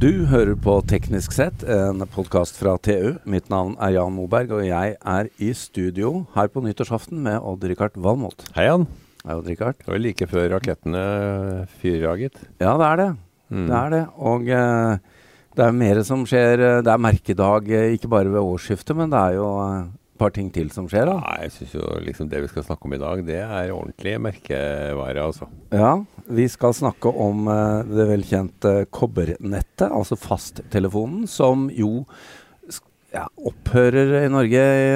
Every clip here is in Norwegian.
Du hører på Teknisk sett, en podkast fra TU. Mitt navn er Jan Moberg, og jeg er i studio her på nyttårsaften med Odd-Rikard Valmot. Hei, Jan. Hei, Odd-Rikard. Det var like før rakettene fyrjaget. Ja, det er det. Mm. Det er det. Og eh, det er mer som skjer. eh, Det er merkedag eh, ikke bare ved årsskiftet, men det er jo eh, par ting til som skjer. da. Nei, jeg syns jo liksom det vi skal snakke om i dag, det er ordentlig merkevare, altså. Ja, vi skal snakke om uh, det velkjente kobbernettet, altså fasttelefonen, som jo ja, opphører i Norge i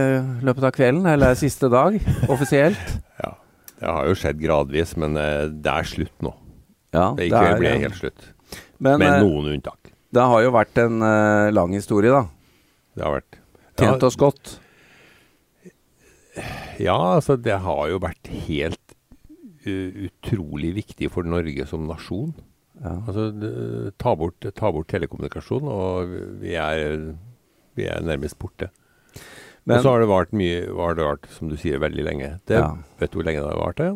løpet av kvelden, eller siste dag, offisielt. Ja. Det har jo skjedd gradvis, men uh, det er slutt nå. Ja, Det, det er- ble helt slutt. Men Med eh, noen unntak. det har jo vært en uh, lang historie, da. Det har vært Tjent oss godt. Ja, altså det har jo vært helt uh, utrolig viktig for Norge som nasjon. Ja. Altså, ta bort, ta bort telekommunikasjon, og vi er, vi er nærmest borte. Men, og så har det vart mye, var det vart, som du sier, veldig lenge. Det, Ja. Vet du hvor lenge det har vart? Ja?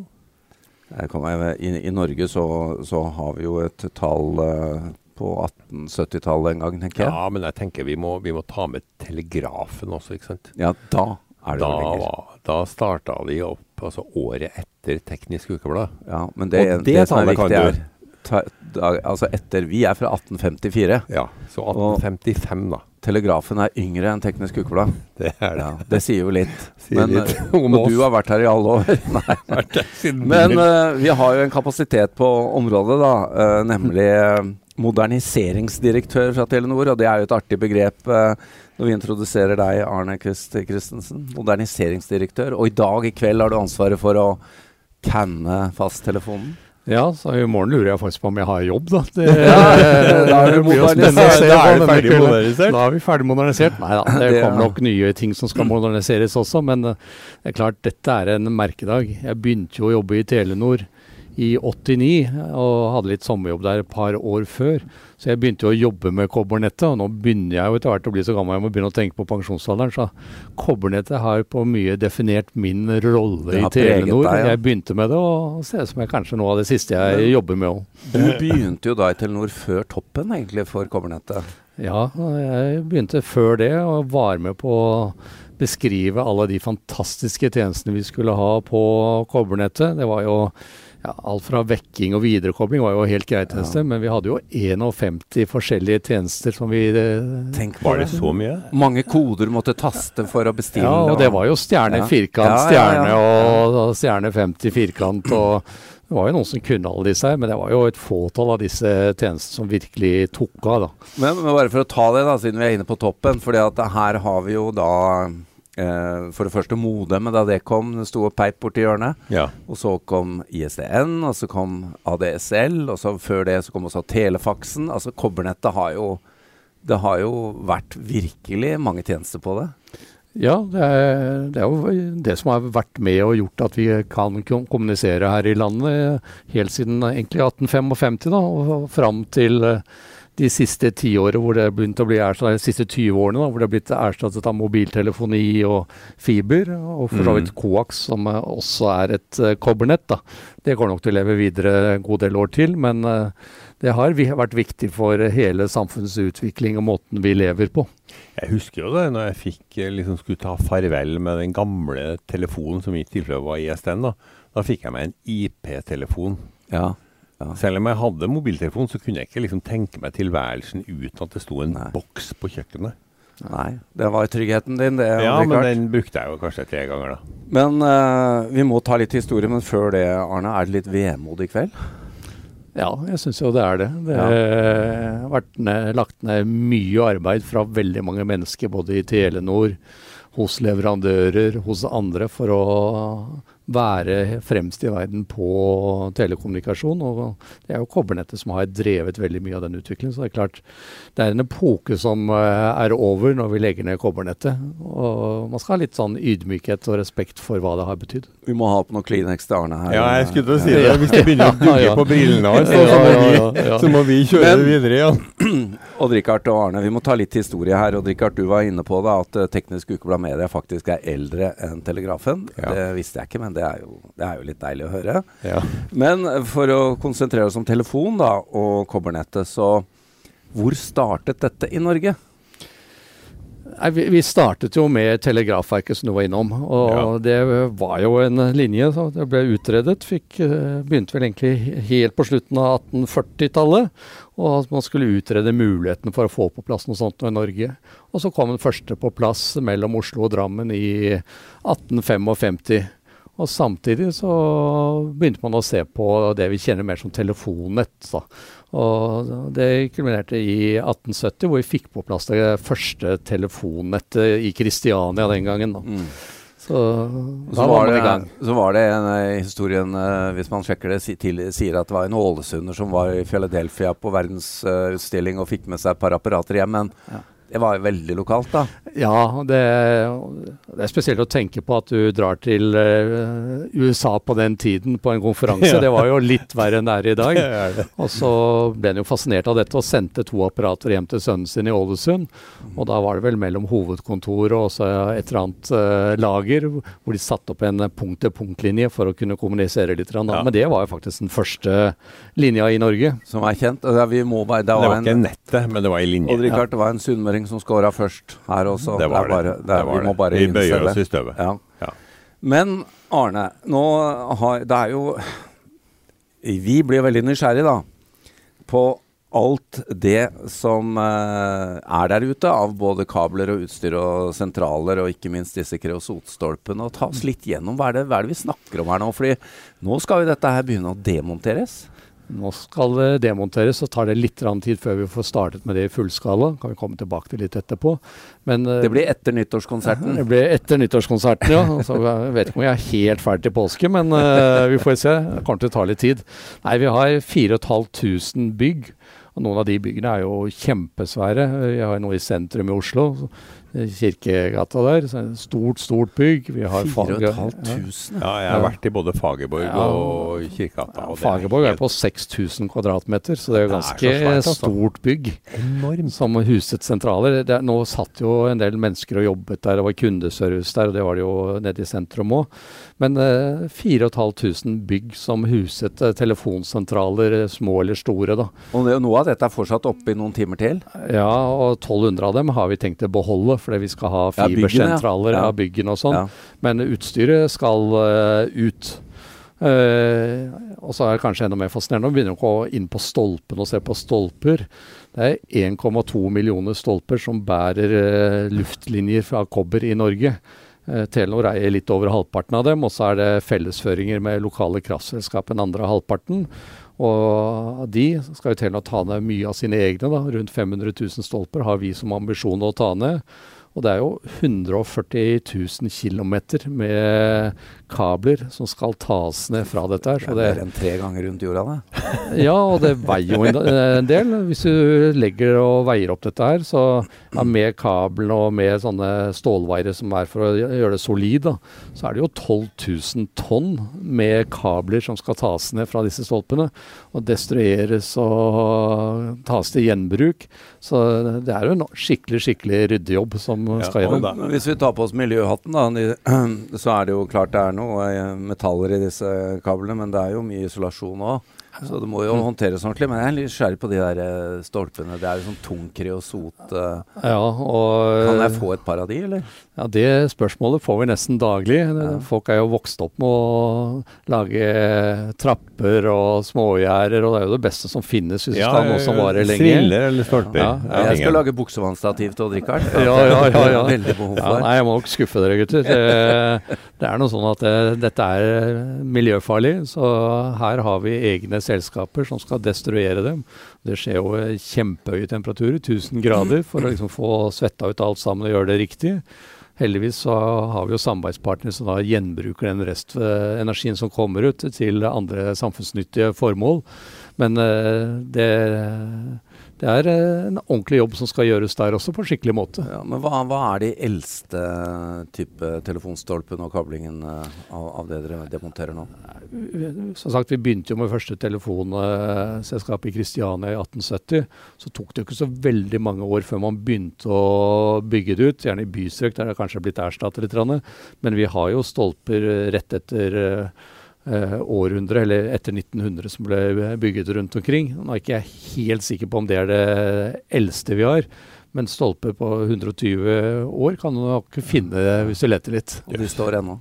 i, I Norge så, så har vi jo et tall uh, på 1870-tallet en gang, tenker jeg. Ja, men jeg tenker vi må, vi må ta med telegrafen også, ikke sant. Ja, da Da, var- da starta de opp altså året etter Teknisk Ukeblad. Ja, men det, Og det det som er viktig, er ta, da, Altså etter Vi er fra 1854. Ja, så Og- 1855, da. Telegrafen er yngre enn Teknisk Ukeblad. Det er det. Ja, det sier jo litt. Sier Men, litt eh, om oss. du har vært her i alle år. Nei. Men eh, vi har jo en kapasitet på området, da. Uh, nemlig moderniseringsdirektør fra Telenor. Og det er jo et artig begrep når vi introduserer deg, Arne Kvist Christensen. Moderniseringsdirektør. Og i dag i kveld har du ansvaret for å canne fasttelefonen. Ja, så i morgen lurer jeg faktisk på om jeg har jobb, da. Det, da er du modernisert. se Da er på ferdig modernisert. Da er vi ferdig modernisert. Nei da, det er- kommer nok nye ting som skal moderniseres også, men eh, det er klart dette er en merkedag. Jeg begynte jo å jobbe i Telenor i 89, og hadde litt sommerjobb der et par år før. Så jeg begynte jo å jobbe med kobbernettet, og nå begynner jeg jo etter hvert å bli så gammel jeg må begynne å tenke på pensjonsalderen. Så kobbernettet har på mye definert min rolle i Telenor. deg, ja. Jeg begynte med det, og ser ut som jeg kanskje noe av det siste jeg Men- jobber med òg. Du begynte jo da i Telenor før toppen, egentlig, for kobbernettet. Ja, jeg begynte før det og var med på å beskrive alle de fantastiske tjenestene vi skulle ha på kobbernettet. Det var jo ja, alt fra vekking og viderekobling var jo helt greit, Ja. men vi hadde jo 51 forskjellige tjenester som vi eh, Tenk på Var det så mye? Mange koder måtte taste for å bestille. Ja, og det var jo stjerne, Ja. firkant, Ja, ja, stjerne ja. og, og stjerne 50 firkant og det var jo noen som kunne alle disse her, men det var jo et fåtall av disse tjenestene som virkelig tok av, da. Men, men bare for å ta det, da, siden vi er inne på toppen. fordi at her har vi jo da eh, for det første modemet da det kom. Det sto og peip borti hjørnet. Ja. Og så kom ISDN, og så kom ADSL, og så før det så kom også telefaksen. Altså kobbernettet har jo Det har jo vært virkelig mange tjenester på det. Ja, det er, det er jo det som har vært med og gjort at vi kan kommunisere her i landet helt siden egentlig 1855 da, og fram til eh, de siste tiårene hvor det er begynt å bli erstattet, de siste 20 årene da, hvor det er blitt erstattet av mobiltelefoni og fiber, og for så vidt coax, som eh, også er et uh, kobbernett. da. Det går nok til å leve videre en god del år til, men uh, det har vært viktig for hele samfunnets utvikling og måten vi lever på. Jeg husker jo det når jeg fikk liksom skulle ta farvel med den gamle telefonen, som i mitt tilfelle var ISDN. Da Da fikk jeg meg en IP-telefon. Ja. Selv om jeg hadde mobiltelefon, så kunne jeg ikke liksom tenke meg tilværelsen uten at det sto en Nei. boks på kjøkkenet. Nei, det var tryggheten din, det. Ja, men den brukte jeg jo kanskje tre ganger, da. Men uh, vi må ta litt historie, men før det, Arne, er det litt vemod i kveld? Ja, jeg syns jo det er det. Det har vært ned, lagt ned mye arbeid fra veldig mange mennesker, både i Telenor, hos leverandører, hos andre, for å være fremst i verden på telekommunikasjon. Og det er jo kobbernettet som har drevet veldig mye av den utviklingen. Så det er klart, det er en epoke som eh, er over når vi legger ned kobbernettet. Og man skal ha litt sånn ydmykhet og respekt for hva det har betydd. Vi må ha på noe Kleenex til Arne her. Ja, jeg skulle til å si det. Hvis det begynner å dugge på brillene hans, så, så, så må vi kjøre Men- videre. Ja. Odd Rikard og Arne, vi må ta litt historie her. Odd Rikard, du var inne på det, at eh, Teknisk Ukeblad Media faktisk er eldre enn Telegrafen. Ja. Det visste jeg ikke, men det er, jo, det er jo litt deilig å høre. Ja. Men eh, for å konsentrere oss om telefon da, og kobbernettet, så Hvor startet dette i Norge? Nei, vi, vi, startet jo med Telegrafverket, som du var innom. Og ja. det var jo en linje som ble utredet. Fikk, eh, begynte vel egentlig helt på slutten av 1840-tallet. Og at man skulle utrede muligheten for å få på plass noe sånt i Norge. Og så kom den første på plass mellom Oslo og Drammen i 1855. Og samtidig så begynte man å se på det vi kjenner mer som telefonnett. Da. Og det kulminerte i 1870, hvor vi fikk på plass det første telefonnettet i Kristiania den gangen. Da. Mm. Så så var, var gang. Så var det en uh, historien, uh, hvis man sjekker det, si, til, sier at det var en ålesunder som var i Philadelphia på verdensutstilling uh, og fikk med seg et par apparater hjem. Men ja. Det var jo veldig lokalt, da. Ja, det, det, er spesielt å tenke på at du drar til uh, USA på den tiden på en konferanse. Ja. Det var jo litt verre enn det er i dag. og så ble han jo fascinert av dette og sendte to apparater hjem til sønnen sin i Ålesund. Og da var det vel mellom hovedkontoret og så et eller annet uh, lager hvor de satte opp en punkt-til-punkt-linje for å kunne kommunisere litt. Ja. Men det var jo faktisk den første linja i Norge. Som er kjent. Det, bare, det, var, det var ikke nettet, men det var i linje. Og Richard, det var en sunnmøring Kåring som skåra først her også. Det var det. Bare, det, det var vi må bare vi bøyer oss i støvet. Ja. Ja. Men Arne, nå har Det er jo Vi blir veldig nysgjerrige, da. På alt det som uh, er der ute av både kabler og utstyr og sentraler, og ikke minst disse kreosotstolpene. og Ta oss litt gjennom hva er, det, hva er det vi snakker om her nå? Fordi nå skal jo dette her begynne å demonteres. Nå skal det demonteres, så tar det litt tid før vi får startet med det i fullskala. Kan vi komme tilbake til litt etterpå. Men, eh, det blir etter nyttårskonserten? Det blir etter nyttårskonserten, ja. Altså, jeg vet ikke om jeg er helt ferdig til påske, men uh, vi får se. Det kommer til å ta litt tid. Nei, vi har 4500 bygg. Og noen av de byggene er jo kjempesvære. Vi har noe i sentrum i Oslo Kirkegata der. Stort, stort bygg. Vi har 4500? Ja. ja, jeg har vært i både Fagerborg ja, og Kirkegata. Ja, Fagerborg er, på 6000 kvadratmeter, så det er jo ganske er svært, altså. stort bygg. Enormt. Som huset sentraler. Det, nå satt jo en del mennesker og jobbet der, det var kundeservice der, og det var det jo nede i sentrum òg. Men eh, 4500 bygg som huset eh, telefonsentraler, eh, små eller store. da. Og det, Noe av dette er fortsatt oppe i noen timer til? Ja, og 1200 av dem har vi tenkt å beholde fordi vi skal ha fibersentraler ja, ja. av byggen og sånn. Men utstyret skal uh, ut. Uh, og så er det kanskje enda mer fascinerende å begynne å gå inn på stolpene og se på stolper. Det er 1,2 millioner stolper som bærer uh, luftlinjer fra kobber i Norge. Telenor eier litt over halvparten av dem, og så er det fellesføringer med lokale kraftselskap den andre halvparten. Og de skal jo til å ta ned mye av sine egne. da, Rundt 500 000 stolper har vi som ambisjon å ta ned. Og det er jo 140 000 km med kabler som skal tas ned fra dette her. Så det er mer enn tre ganger rundt jorda, det. ja, og det veier jo en del. Hvis du legger og veier opp dette her, så ja, med kabelen og med sånne stålvaiere som er for å gjøre det solid, da, så er det jo 12 000 tonn med kabler som skal tas ned fra disse stolpene. Og destrueres og tas til gjenbruk. Så det er jo en skikkelig, skikkelig ryddejobb som skal gjennom. Hvis vi tar på oss miljøhatten, da, så er det jo klart det er noe eh, metaller i disse kablene, men det er jo mye isolasjon òg. Så det må jo håndteres ordentlig. Men jeg er litt skjær på de der eh, stolpene. Det er jo sånn tung kreosot. Uh. Ja, og, kan jeg få et par av de, eller? Ja, Det spørsmålet får vi nesten daglig. Ja. Folk er jo vokst opp med å lage trapper og smågjerder, og det er jo det beste som finnes hvis ja, skal ha noe som varer lenge. Striller eller stolper. Ja, ja. Jeg skal lage buksevannstativ til Odd Rikard. Ja, ja, ja, ja. Veldig behov for. nei, jeg må nok skuffe dere, gutter. Det, det er noe sånn at det, dette er miljøfarlig, så her har vi egne selskaper som skal destruere dem. Det skjer jo kjempehøye temperaturer, 1000 grader, for å liksom få svetta ut alt sammen og gjøre det riktig. Heldigvis så har vi jo samarbeidspartnere som da gjenbruker den restenergien som kommer ut, til andre samfunnsnyttige formål. Men uh, det det er eh, en ordentlig jobb som skal gjøres der også, på en skikkelig måte. Ja, men hva, hva, er de eldste type telefonstolpene og kablingen eh, av, av, det dere demonterer nå? Som sagt, Vi begynte jo med første telefonselskap i Kristiania i 1870. Så tok det jo ikke så veldig mange år før man begynte å bygge det ut. Gjerne i bystrøk, der det kanskje er blitt erstattet litt. Men vi har jo stolper rett etter eh, århundre, eller etter 1900, som ble bygget rundt omkring. Nå er ikke jeg helt sikker på om det er det eldste vi har. Men stolper på 120 år kan du nok finne hvis du leter litt. Og de står ennå.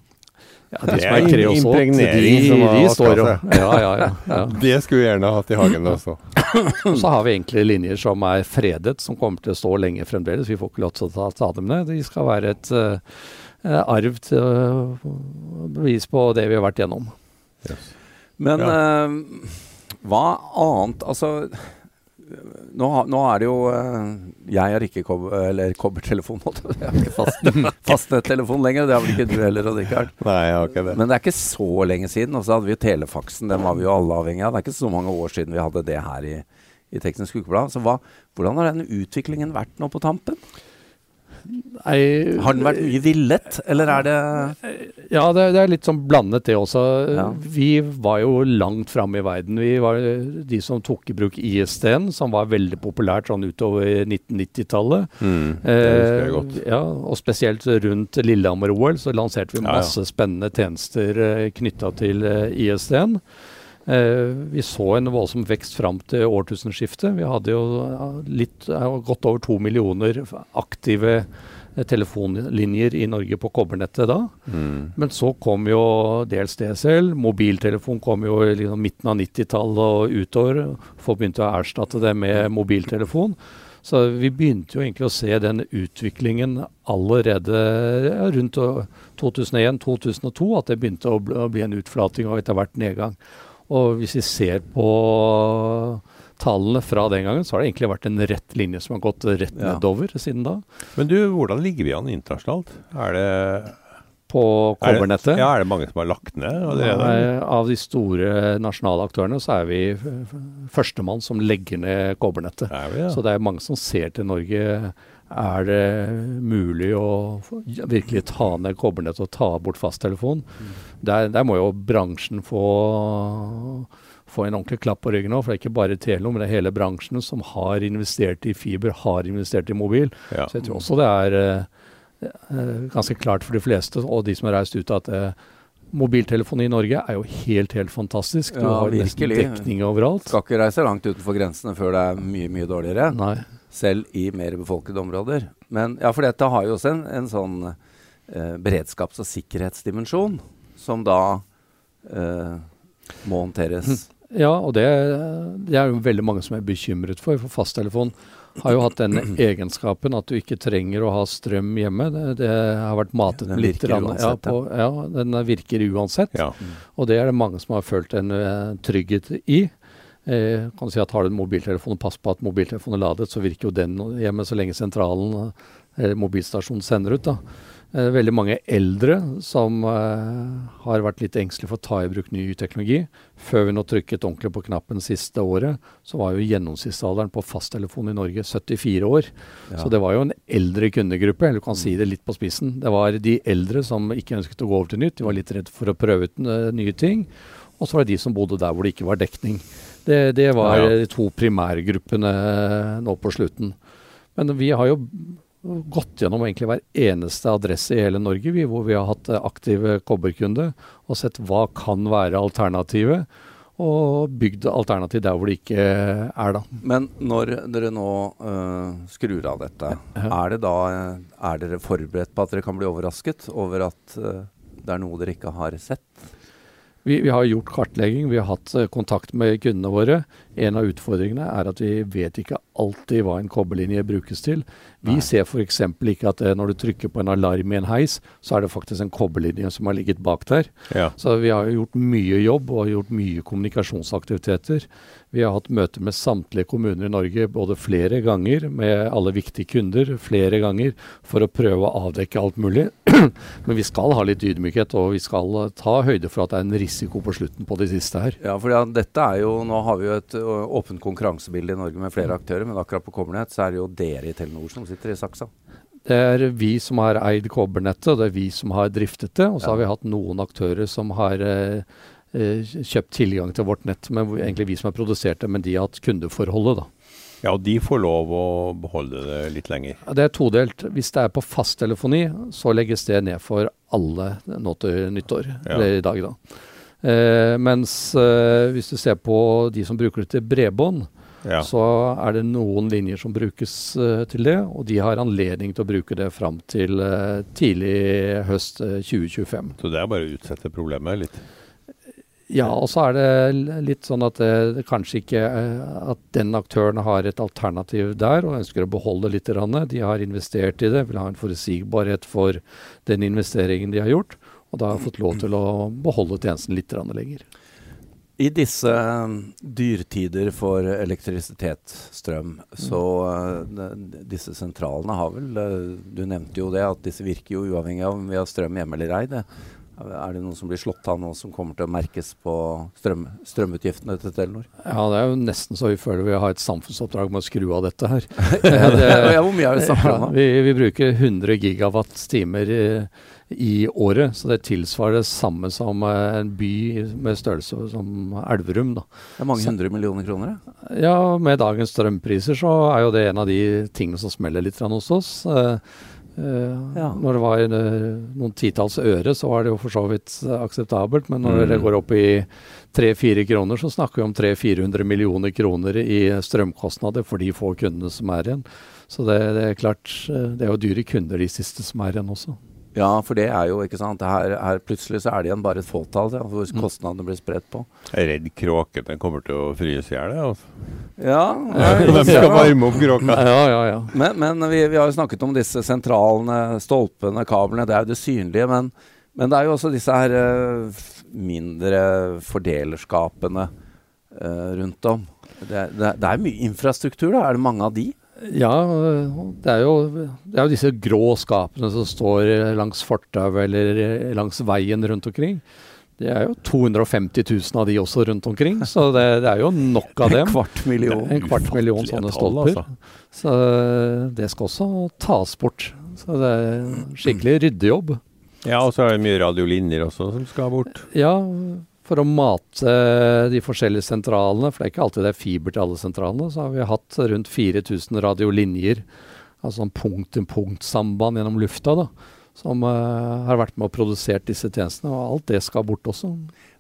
Ja, Det de som er er kreosot, de, impregnering som har de står jo ja, ja, ja, ja. Det skulle vi gjerne hatt i hagen også. Så har vi egentlig linjer som er fredet, som kommer til å stå lenge fremdeles. Vi får ikke lov til å ta, ta dem ned. De skal være et eh, arv til uh, bevis på det vi har vært gjennom. Men eh, hva annet Altså nå, nå er det jo eh, Jeg har ikke kob eller kobbertelefon. jeg har ikke fast, fastnettelefon lenger. Det har vel ikke du heller, Odd Rikard. Men det er ikke så lenge siden. Og så hadde vi jo telefaksen. Den var vi jo alle avhengig av. Det er ikke så mange år siden vi hadde det her i, i Teknisk Ukeblad. Så hva, hvordan har den utviklingen vært nå på tampen? Nei, Har den vært mye villet, eller er det Ja, det, det er litt sånn blandet det også. Ja. Vi var jo langt framme i verden. Vi var de som tok i bruk ISD-en, som var veldig populært sånn utover 1990-tallet. Mm, det husker jeg godt. ja, og spesielt rundt Lillehammer-OL så lanserte vi Ja, ja. masse spennende tjenester uh, knytta til eh, ISD-en. Eh, vi så en voldsom vekst fram til årtusenskiftet. Vi hadde jo litt, godt over to millioner aktive eh, telefonlinjer i Norge på kobbernettet da. Mm. Men så kom jo dels DSL, mobiltelefon kom jo i liksom midten av 90-tallet og utover. Folk begynte å erstatte det med mobiltelefon. Så vi begynte jo egentlig å se den utviklingen allerede rundt 2001-2002, at det begynte å bli en utflating og etter hvert nedgang. Og hvis vi ser på tallene fra den gangen, så har det egentlig vært en rett linje som har gått rett Ja. nedover siden da. Men du, hvordan ligger vi an internasjonalt? Er det På er kobbernettet. Ja, er det mange som har lagt ned? Nei, av de store nasjonale aktørene så er vi førstemann som legger ned kobbernettet. Ja. Så det er mange som ser til Norge. Er det mulig å virkelig ta ned kobbernettet og ta bort fasttelefon? Der, der må jo bransjen få, få en ordentlig klapp på ryggen nå. For det er ikke bare Telenor, men det er hele bransjen som har investert i fiber, har investert i mobil. ja. Så jeg tror også det er eh, ganske klart for de fleste, og de som har reist ut, at uh, mobiltelefoni i Norge er jo helt, helt fantastisk. Du Ja, har nesten dekning overalt. Skal ikke reise langt utenfor grensene før det er mye, mye dårligere. Nei. Selv i mer befolkede områder. Men ja, for dette har jo også en, en sånn eh, beredskaps- og sikkerhetsdimensjon som da eh, må håndteres. Ja, og det, det er jo veldig mange som er bekymret for. For fasttelefon har jo hatt den egenskapen at du ikke trenger å ha strøm hjemme. Det, det har vært matet Den litt grann- ja, uansett, på, ja, den virker uansett. ja. Og det er det mange som har følt en uh, trygghet i. Eh, kan du si at Har du en mobiltelefon og pass på at mobiltelefonen er ladet, så virker jo den hjemme så lenge sentralen eller mobilstasjonen sender ut. da. Eh, veldig mange eldre som eh, har vært litt engstelige for å ta i bruk ny teknologi. Før vi nå trykket ordentlig på knappen siste året, så var jo gjennomsnittsalderen på fasttelefon i Norge 74 år. Ja. Så det var jo en eldre kundegruppe, eller du kan si det litt på spissen. Det var de eldre som ikke ønsket å gå over til nytt, de var litt redd for å prøve ut eh, nye ting. Og så var det de som bodde der hvor det ikke var dekning. Det, det var Ja, ja. de to primærgruppene eh, nå på slutten. Men vi har jo gått gjennom egentlig hver eneste adresse i hele Norge vi, hvor vi har hatt eh, aktive kobberkunde, og sett hva kan være alternativet. Og bygd alternativ der hvor det ikke er, da. Men når dere nå uh, skrur av dette, Ja. er, det da, eh, er dere forberedt på at dere kan bli overrasket over at uh, det er noe dere ikke har sett? Vi, vi har gjort kartlegging, vi har hatt eh, kontakt med kundene våre. En av utfordringene er at vi vet ikke alltid hva en kobberlinje brukes til. Vi Nei. ser f.eks. ikke at eh, når du trykker på en alarm i en heis, så er det faktisk en kobberlinje som har ligget bak der. ja. Så vi har gjort mye jobb og gjort mye kommunikasjonsaktiviteter. Vi har hatt møter med samtlige kommuner i Norge både flere ganger med alle viktige kunder, flere ganger, for å prøve å avdekke alt mulig. Men vi skal ha litt ydmykhet, og vi skal ta høyde for at det er en risiko på slutten på det siste her. Ja, for dette er jo, Nå har vi jo et åpent konkurransebilde i Norge med flere aktører, men akkurat på kobbernett så er det jo dere i Telenor som sitter i saksa. Det er vi som har eid kobbernettet, og det er vi som har driftet det. Og så Ja. har vi hatt noen aktører som har eh, eh, kjøpt tilgang til vårt nett, men egentlig vi som har produsert det, men de har hatt kundeforholdet, da. ja, og de får lov å beholde det litt lenger. Ja, Det er todelt. Hvis det er på fasttelefoni, så legges det ned for alle nå til nyttår. Ja. Eller i dag, da. Eh, mens eh, hvis du ser på de som bruker det til bredbånd, Ja. så er det noen linjer som brukes eh, til det, og de har anledning til å bruke det fram til eh, tidlig høst eh, 2025. Så det er bare å utsette problemet litt. Ja, og så er det litt sånn at det, kanskje ikke At den aktøren har et alternativ der og ønsker å beholde litt. grann. De har investert i det, vil ha en forutsigbarhet for den investeringen de har gjort. Og da har jeg fått lov til å beholde tjenesten litt lenger. I disse eh, dyrtider for elektrisitet, strøm, så eh, disse sentralene har vel eh, Du nevnte jo det, at disse virker jo uavhengig av om vi har strøm hjemme eller ei. Er det noen som blir slått av nå som kommer til å merkes på strøm, strømutgiftene til Telenor? Ja, det er jo nesten så vi føler vi har et samfunnsoppdrag med å skru av dette her. ja, hvor mye er det snakk Ja, om? da? vi, vi bruker 100 gigawatt-timer i, i året, så det tilsvarer det samme som eh, en by med størrelse som Elverum. da. Det er mange hundre millioner kroner? Ja. Ja, med dagens strømpriser så er jo det en av de tingene som smeller litt hos oss. Eh, eh, Ja. Når det var eh, noen titalls øre, så var det jo for så vidt eh, akseptabelt. Men når Mm. det går opp i tre-fire kroner, så snakker vi om 300-400 millioner kroner i strømkostnader for de få kundene som er igjen. Så det, det er klart, det er jo dyre kunder de siste som er igjen også. Ja, for det er jo ikke sant. Her, her plutselig så er det igjen bare et fåtall ja, hvor Mm. kostnadene blir spredt på. Jeg er redd kråkene kommer til å fryse i hjel. Altså. Ja, De skal varme opp kråka. Ja, ja, ja. Men, men vi, vi har jo snakket om disse sentralene, stolpene, kablene. Det er jo det synlige. Men, men det er jo også disse her eh, mindre fordelerskapene eh, rundt om. Det, er- det, det er mye infrastruktur, da. Er det mange av de? Ja, det er, jo, det er jo disse grå skapene som står langs fortauet eller langs veien rundt omkring. Det er jo 250 000 av de også rundt omkring, så det, det er jo nok av dem. En kvart million. En kvart million sånne tall, stolper. altså. Så det skal også tas bort. Så det er skikkelig ryddejobb. Ja, og så er det mye radiolinjer også som skal bort. Ja, for å mate de forskjellige sentralene, for det er ikke alltid det er fiber til alle sentralene, så har vi hatt rundt 4000 radiolinjer, altså sånn punkt-til-punkt-samband gjennom lufta, da, som uh, har vært med og produsert disse tjenestene, og alt det skal bort også.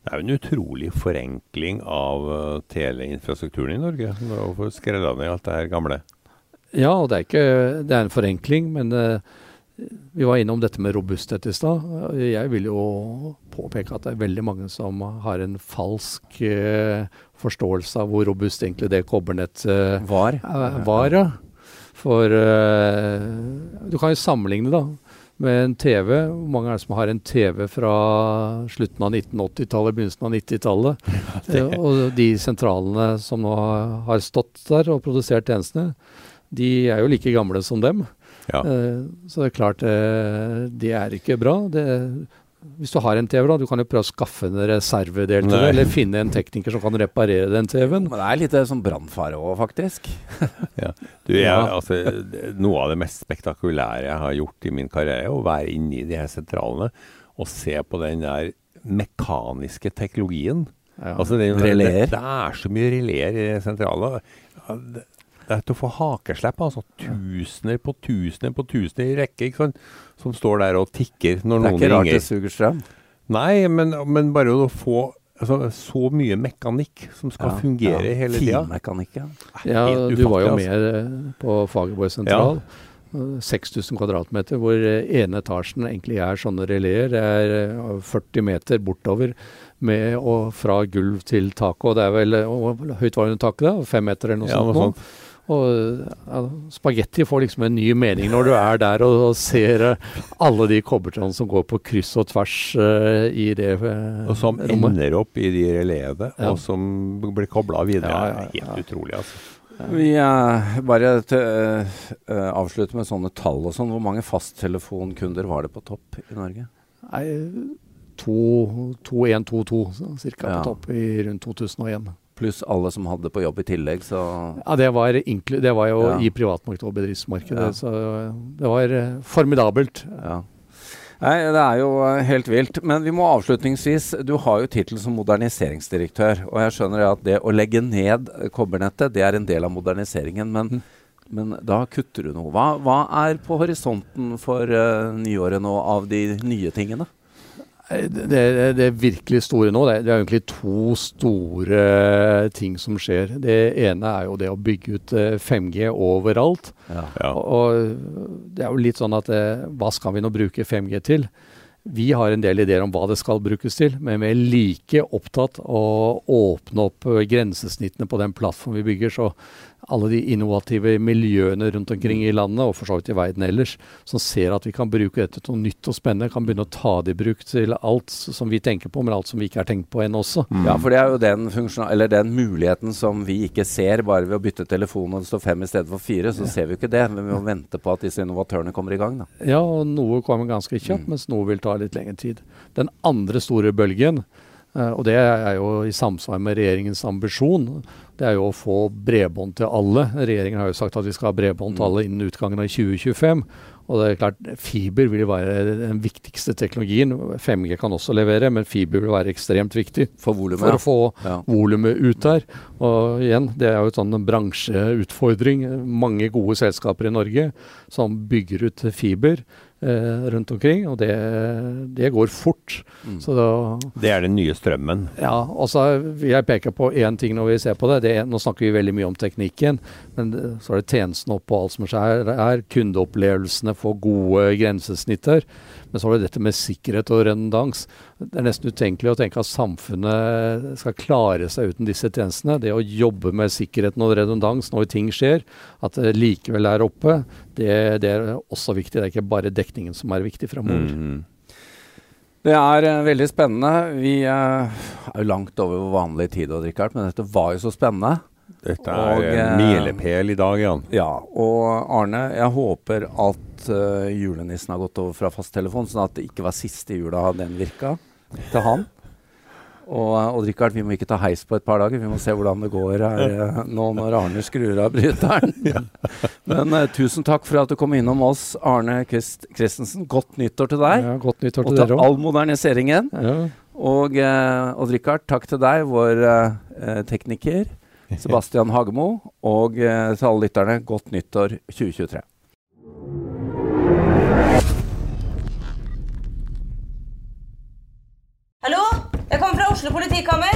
Det er jo en utrolig forenkling av uh, teleinfrastrukturen i Norge. Å få skrella ned alt det her gamle. Ja, og det er ikke Det er en forenkling, men uh, vi var innom dette med robusthet i stad. Jeg vil jo påpeke at det er veldig mange som har en falsk uh, forståelse av hvor robust egentlig det kobbernettet Var. eh, var. Ja. For du kan jo sammenligne da med en TV. Hvor mange er det som har en TV fra slutten av 1980-tallet, begynnelsen av 90-tallet? Eh, og de sentralene som nå har stått der og produsert tjenestene, de er jo like gamle som dem. Ja. Så det er klart, det er ikke bra. Det, hvis du har en TV, da, du kan jo prøve å skaffe en reservedel til det, eller finne en tekniker som kan reparere den TV-en. Men det er litt eh, sånn brannfare òg, faktisk. Du, jeg, altså, noe av det mest spektakulære jeg har gjort i min karriere, er å være inne i de her sentralene og se på den der mekaniske teknologien. Ja. Altså, det. Det, det er så mye releer i sentralene. Det, er til å få hakeslepp. Altså, tusener på tusener på tusener i rekke ikke sant? som står der og tikker når noen ringer. Det er ikke rart det suger strøm. Nei, men, men bare å få altså, så mye mekanikk som skal Ja, fungere ja. hele tida. Finmekanikk, ja. Ja, du var jo med altså. på Fagerborg sentral. Ja. 6000 kvadratmeter, hvor eh, ene etasjen egentlig er sånne releer. Det er eh, 40 meter bortover med, og fra gulv til taket. Og det er vel eh, og høyt var under taket? da? Fem meter eller noe Ja, sånt? noe sånt. Og ja, Spagetti får liksom en ny mening når du er der og, og ser eh, alle de kobbertrådene som går på kryss og tvers uh, i det rommet. Og som rommet. ender opp i de releene, Ja. og som blir kobla videre. Ja, ja. Helt utrolig, altså. Vi uh, bare eh, eh, avslutter med sånne tall og sånn. Hvor mange fasttelefonkunder var det på topp i Norge? Nei, 2-1-2-2 cirka Ja. på topp i rundt 2001. Pluss alle som hadde på jobb i tillegg, så Ja, det var, det var jo Ja. i privatmarkedet og bedriftsmarkedet, Ja. så det var eh, formidabelt. ja. Nei, det er jo eh, helt vilt. Men vi må avslutningsvis Du har jo tittel som moderniseringsdirektør. Og jeg skjønner at det å legge ned eh, kobbernettet, det er en del av moderniseringen. Men, Mhm. men da kutter du noe. Hva, hva er på horisonten for uh, nyåret nå av de nye tingene? Det, det virkelig store nå, det, det er egentlig to store ting som skjer. Det ene er jo det å bygge ut 5G eh, overalt. Ja. Og, og det er jo litt sånn at eh, hva skal vi nå bruke 5G til? Vi har en del ideer om hva det skal brukes til, men vi er like opptatt av å åpne opp eh, grensesnittene på den plattformen vi bygger. Så alle de innovative miljøene rundt omkring i landet, og for så vidt i verden ellers, som ser at vi kan bruke dette til noe nytt og spennende, kan begynne å ta det i bruk til alt som vi tenker på, men alt som vi ikke har tenkt på ennå også. Ja, for det er jo den, eller den muligheten som vi ikke ser bare ved å bytte telefon og det står fem i stedet for fire. Så ser vi jo ikke det, men vi må vente på at disse innovatørene kommer i gang. Da. Ja, og noe kommer ganske kjapt, Mm. mens noe vil ta litt lengre tid. Den andre store bølgen, og det er jo i samsvar med regjeringens ambisjon, det er jo å få bredbånd til alle. Regjeringen har jo sagt at vi skal ha bredbånd til alle innen utgangen av 2025. Og det er klart, fiber vil være den viktigste teknologien. 5G kan også levere, men fiber vil være ekstremt viktig For volumet. for å få ja. volumet ut der. Og igjen, det er jo et sånn bransjeutfordring. Mange gode selskaper i Norge som bygger ut fiber eh, rundt omkring, og det, det går fort. Mm. Så da Det er den nye strømmen. ja, og så vil jeg peke på én ting når vi ser på det. det nå snakker vi veldig mye om teknikken, men så er det tjenesten oppå alt som skjer her. Kundeopplevelsene, for gode grensesnitter. Men så er det dette med sikkerhet og redundans. Det er nesten utenkelig å tenke at samfunnet skal klare seg uten disse tjenestene. Det å jobbe med sikkerheten og redundans når ting skjer, at det likevel er oppe, det, det er også viktig. Det er ikke bare dekningen som er viktig framover. Mm. Det er eh, veldig spennende. Vi eh, er jo langt over vår vanlige tid, Richard, men dette var jo så spennende. Dette Og, er en eh, milepæl i dag, Jan. Ja, og Arne, jeg håper at uh, julenissen har gått over fra fasttelefon, sånn at det ikke var siste jula den virka til han. Og eh, Odd Rikard, vi må ikke ta heis på et par dager. Vi må se hvordan det går her nå når Arne skrur av bryteren. Men uh, tusen takk for at du kom innom oss, Arne Christ Christensen. Godt nyttår til deg. Ja, godt nyttår Og til dere til all moderniseringen. Ja. Og uh, Odd Rikard, takk til deg, vår uh, tekniker. Sebastian Hagemo. Og eh, til alle lytterne, godt nyttår 2023. Hallo? Jeg kommer fra Oslo politikammer.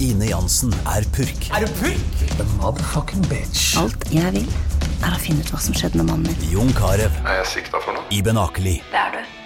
Ine Jansen er purk. Er du purk? The motherfucking bitch. Alt jeg vil, er å finne ut hva som skjedde med mannen min. Jon Carew. Er jeg sikta for noe? Iben Akeli. Det er du.